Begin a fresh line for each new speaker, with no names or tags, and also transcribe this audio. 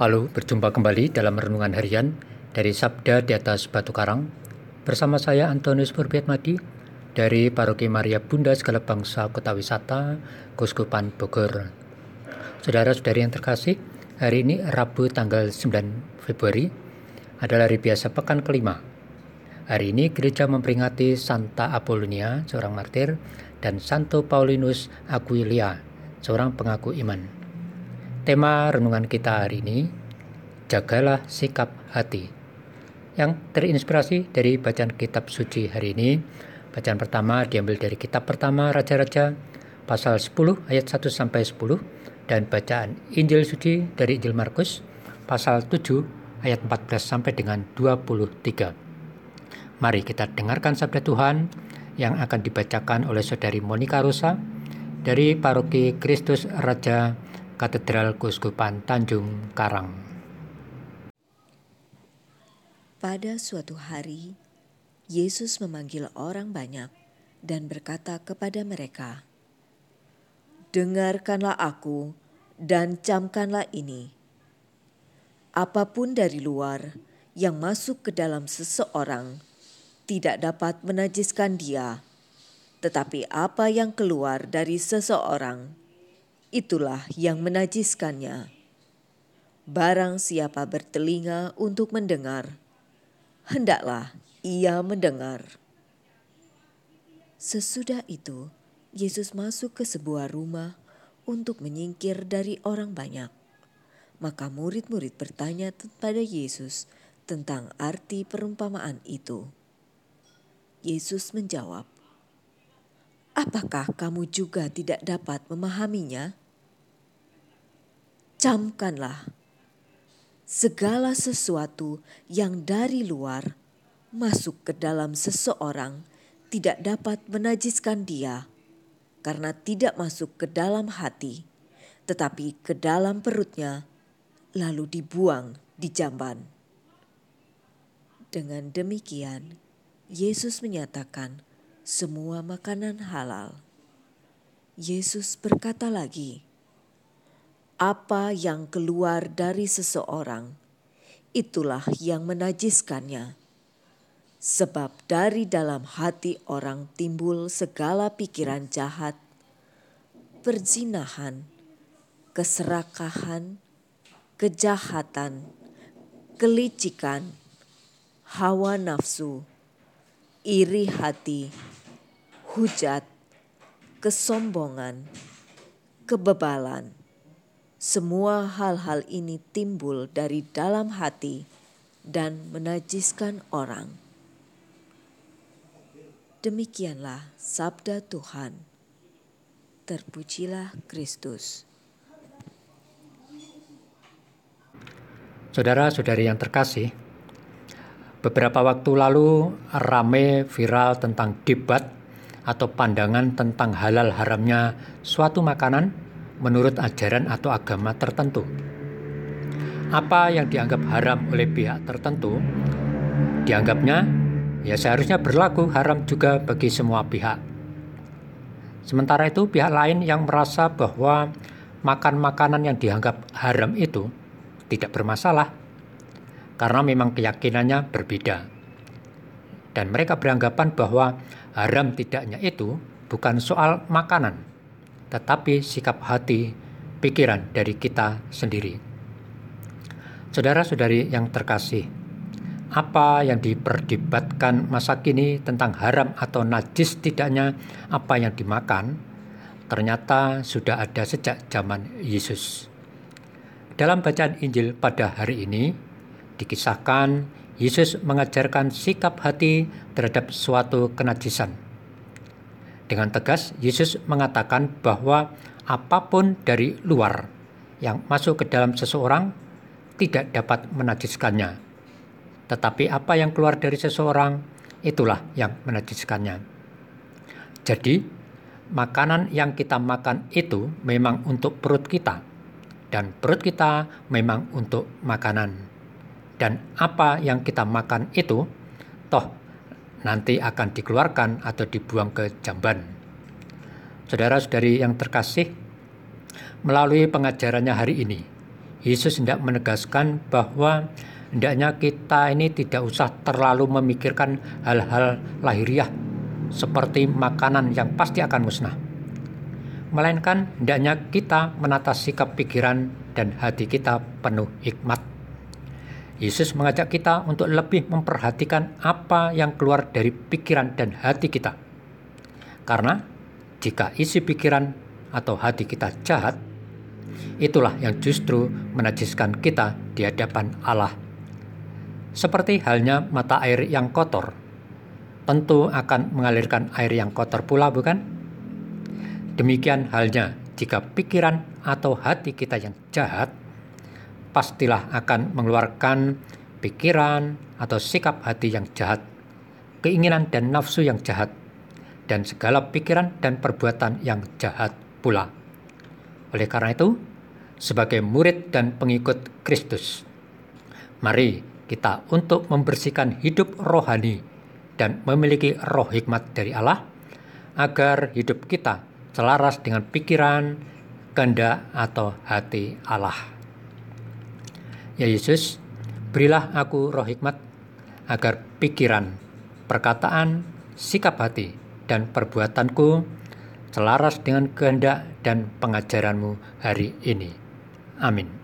Halo, berjumpa kembali dalam renungan harian dari Sabda di atas Batu Karang bersama saya Antonius Madi dari Paroki Maria Bunda Segala Bangsa Kota Wisata, Kuskupan Bogor. Saudara-saudari yang terkasih, hari ini Rabu tanggal 9 Februari adalah hari biasa pekan kelima. Hari ini gereja memperingati Santa Apolonia, seorang martir, dan Santo Paulinus Aquilia, seorang pengaku iman. Tema renungan kita hari ini, jagalah sikap hati. Yang terinspirasi dari bacaan kitab suci hari ini, bacaan pertama diambil dari kitab pertama Raja-Raja, pasal 10 ayat 1 sampai 10, dan bacaan Injil suci dari Injil Markus, pasal 7 ayat 14 sampai dengan 23. Mari kita dengarkan sabda Tuhan yang akan dibacakan oleh saudari Monica Rosa dari Paroki Kristus Raja Katedral Kuskupan Tanjung Karang.
Pada suatu hari, Yesus memanggil orang banyak dan berkata kepada mereka, "Dengarkanlah aku dan camkanlah ini. Apa pun dari luar yang masuk ke dalam seseorang tidak dapat menajiskan dia, tetapi apa yang keluar dari seseorang itulah yang menajiskannya. Barang siapa bertelinga untuk mendengar, hendaklah ia mendengar. Sesudah itu, Yesus masuk ke sebuah rumah untuk menyingkir dari orang banyak. Maka murid-murid bertanya kepada Yesus tentang arti perumpamaan itu. Yesus menjawab, "Apakah kamu juga tidak dapat memahaminya?" camkanlah segala sesuatu yang dari luar masuk ke dalam seseorang tidak dapat menajiskan dia karena tidak masuk ke dalam hati tetapi ke dalam perutnya lalu dibuang di jamban. Dengan demikian, Yesus menyatakan semua makanan halal. Yesus berkata lagi, apa yang keluar dari seseorang, itulah yang menajiskannya. Sebab dari dalam hati orang timbul segala pikiran jahat, perzinahan, keserakahan, kejahatan, kelicikan, hawa nafsu, iri hati, hujat, kesombongan, kebebalan semua hal-hal ini timbul dari dalam hati dan menajiskan orang. Demikianlah sabda Tuhan. Terpujilah Kristus.
Saudara-saudari yang terkasih, beberapa waktu lalu rame viral tentang debat atau pandangan tentang halal haramnya suatu makanan menurut ajaran atau agama tertentu. Apa yang dianggap haram oleh pihak tertentu, dianggapnya ya seharusnya berlaku haram juga bagi semua pihak. Sementara itu pihak lain yang merasa bahwa makan makanan yang dianggap haram itu tidak bermasalah karena memang keyakinannya berbeda. Dan mereka beranggapan bahwa haram tidaknya itu bukan soal makanan, tetapi sikap hati, pikiran dari kita sendiri. Saudara-saudari yang terkasih, apa yang diperdebatkan masa kini tentang haram atau najis tidaknya apa yang dimakan, ternyata sudah ada sejak zaman Yesus. Dalam bacaan Injil pada hari ini, dikisahkan Yesus mengajarkan sikap hati terhadap suatu kenajisan dengan tegas, Yesus mengatakan bahwa apa pun dari luar yang masuk ke dalam seseorang tidak dapat menajiskannya. Tetapi apa yang keluar dari seseorang, itulah yang menajiskannya. Jadi, makanan yang kita makan itu memang untuk perut kita, dan perut kita memang untuk makanan. Dan apa yang kita makan itu, toh nanti akan dikeluarkan atau dibuang ke jamban. Saudara-saudari yang terkasih, melalui pengajarannya hari ini, Yesus hendak menegaskan bahwa hendaknya kita ini tidak usah terlalu memikirkan hal-hal lahiriah seperti makanan yang pasti akan musnah. Melainkan hendaknya kita menata sikap pikiran dan hati kita penuh hikmat. Yesus mengajak kita untuk lebih memperhatikan apa yang keluar dari pikiran dan hati kita. Karena jika isi pikiran atau hati kita jahat, itulah yang justru menajiskan kita di hadapan Allah. Seperti halnya mata air yang kotor, tentu akan mengalirkan air yang kotor pula, bukan? Demikian halnya jika pikiran atau hati kita yang jahat, pastilah akan mengeluarkan pikiran atau sikap hati yang jahat, keinginan dan nafsu yang jahat, dan segala pikiran dan perbuatan yang jahat pula. Oleh karena itu, sebagai murid dan pengikut Kristus. Mari kita untuk membersihkan hidup rohani dan memiliki roh hikmat dari Allah agar hidup kita selaras dengan pikiran, kehendak atau hati Allah. Ya Yesus, berilah aku roh hikmat agar pikiran, perkataan, sikap hati, dan perbuatanku selaras dengan kehendak dan pengajaranmu hari ini. Amin.